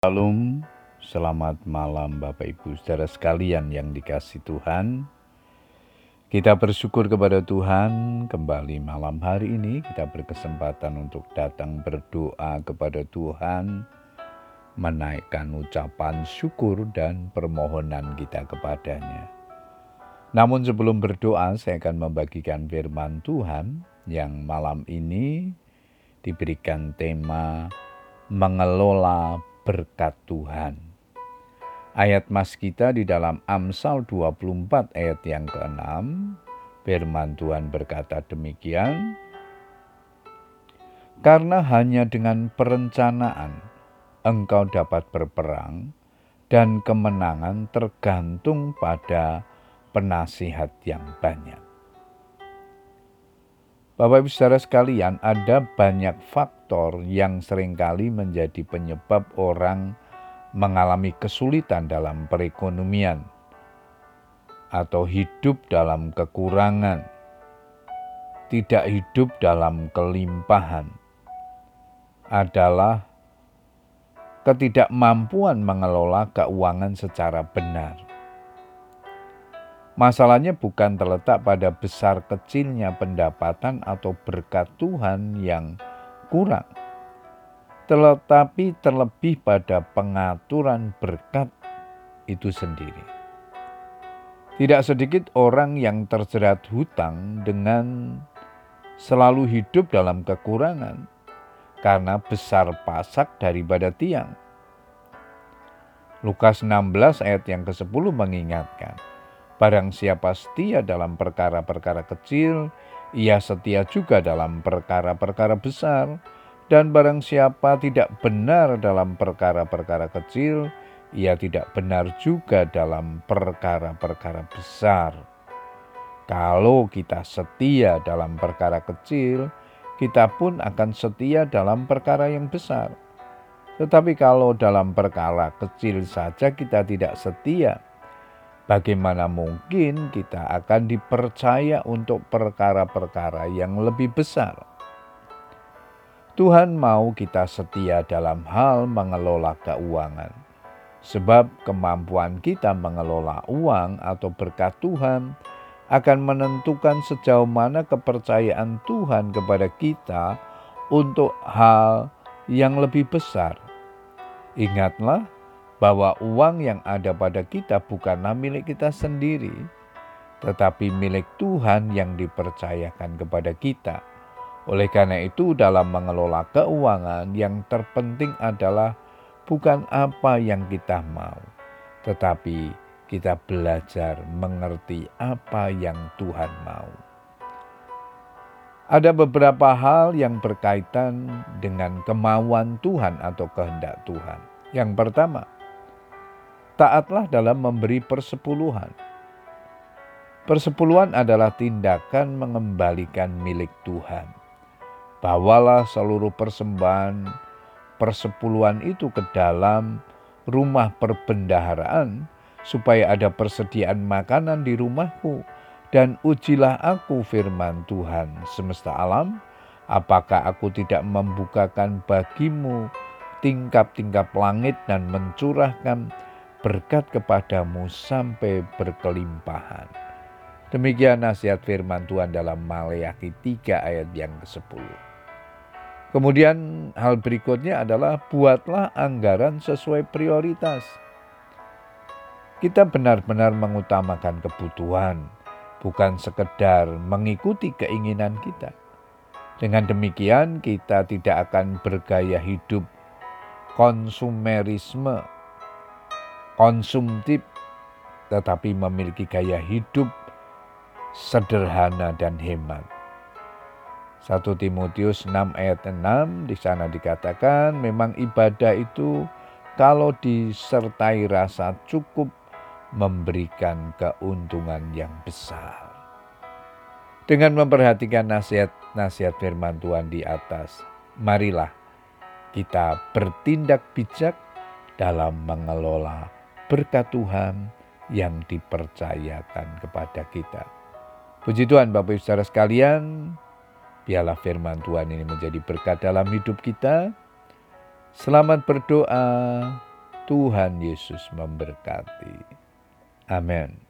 Shalom, selamat malam Bapak Ibu saudara sekalian yang dikasih Tuhan. Kita bersyukur kepada Tuhan kembali malam hari ini kita berkesempatan untuk datang berdoa kepada Tuhan, menaikkan ucapan syukur dan permohonan kita kepadanya. Namun sebelum berdoa saya akan membagikan firman Tuhan yang malam ini diberikan tema mengelola berkat Tuhan. Ayat mas kita di dalam Amsal 24 ayat yang ke-6, firman Tuhan berkata demikian, Karena hanya dengan perencanaan engkau dapat berperang dan kemenangan tergantung pada penasihat yang banyak. Bapak Ibu saudara sekalian, ada banyak faktor yang sering kali menjadi penyebab orang mengalami kesulitan dalam perekonomian atau hidup dalam kekurangan, tidak hidup dalam kelimpahan, adalah ketidakmampuan mengelola keuangan secara benar. Masalahnya bukan terletak pada besar kecilnya pendapatan atau berkat Tuhan yang kurang, tetapi terlebih pada pengaturan berkat itu sendiri. Tidak sedikit orang yang terjerat hutang dengan selalu hidup dalam kekurangan karena besar pasak daripada tiang. Lukas 16 ayat yang ke-10 mengingatkan, Barang siapa setia dalam perkara-perkara kecil, ia setia juga dalam perkara-perkara besar. Dan barang siapa tidak benar dalam perkara-perkara kecil, ia tidak benar juga dalam perkara-perkara besar. Kalau kita setia dalam perkara kecil, kita pun akan setia dalam perkara yang besar. Tetapi kalau dalam perkara kecil saja kita tidak setia, Bagaimana mungkin kita akan dipercaya untuk perkara-perkara yang lebih besar? Tuhan mau kita setia dalam hal mengelola keuangan, sebab kemampuan kita mengelola uang atau berkat Tuhan akan menentukan sejauh mana kepercayaan Tuhan kepada kita untuk hal yang lebih besar. Ingatlah, bahwa uang yang ada pada kita bukanlah milik kita sendiri, tetapi milik Tuhan yang dipercayakan kepada kita. Oleh karena itu, dalam mengelola keuangan, yang terpenting adalah bukan apa yang kita mau, tetapi kita belajar mengerti apa yang Tuhan mau. Ada beberapa hal yang berkaitan dengan kemauan Tuhan atau kehendak Tuhan. Yang pertama, taatlah dalam memberi persepuluhan. Persepuluhan adalah tindakan mengembalikan milik Tuhan. Bawalah seluruh persembahan persepuluhan itu ke dalam rumah perbendaharaan supaya ada persediaan makanan di rumahku dan ujilah aku firman Tuhan semesta alam apakah aku tidak membukakan bagimu tingkap-tingkap langit dan mencurahkan berkat kepadamu sampai berkelimpahan. Demikian nasihat firman Tuhan dalam Maleakhi 3 ayat yang ke-10. Kemudian hal berikutnya adalah buatlah anggaran sesuai prioritas. Kita benar-benar mengutamakan kebutuhan, bukan sekedar mengikuti keinginan kita. Dengan demikian kita tidak akan bergaya hidup konsumerisme konsumtif, tetapi memiliki gaya hidup sederhana dan hemat. 1 Timotius 6 ayat 6 di sana dikatakan memang ibadah itu kalau disertai rasa cukup memberikan keuntungan yang besar. Dengan memperhatikan nasihat-nasihat firman Tuhan di atas, marilah kita bertindak bijak dalam mengelola berkat Tuhan yang dipercayakan kepada kita. Puji Tuhan Bapak Ibu Saudara sekalian, biarlah firman Tuhan ini menjadi berkat dalam hidup kita. Selamat berdoa. Tuhan Yesus memberkati. Amin.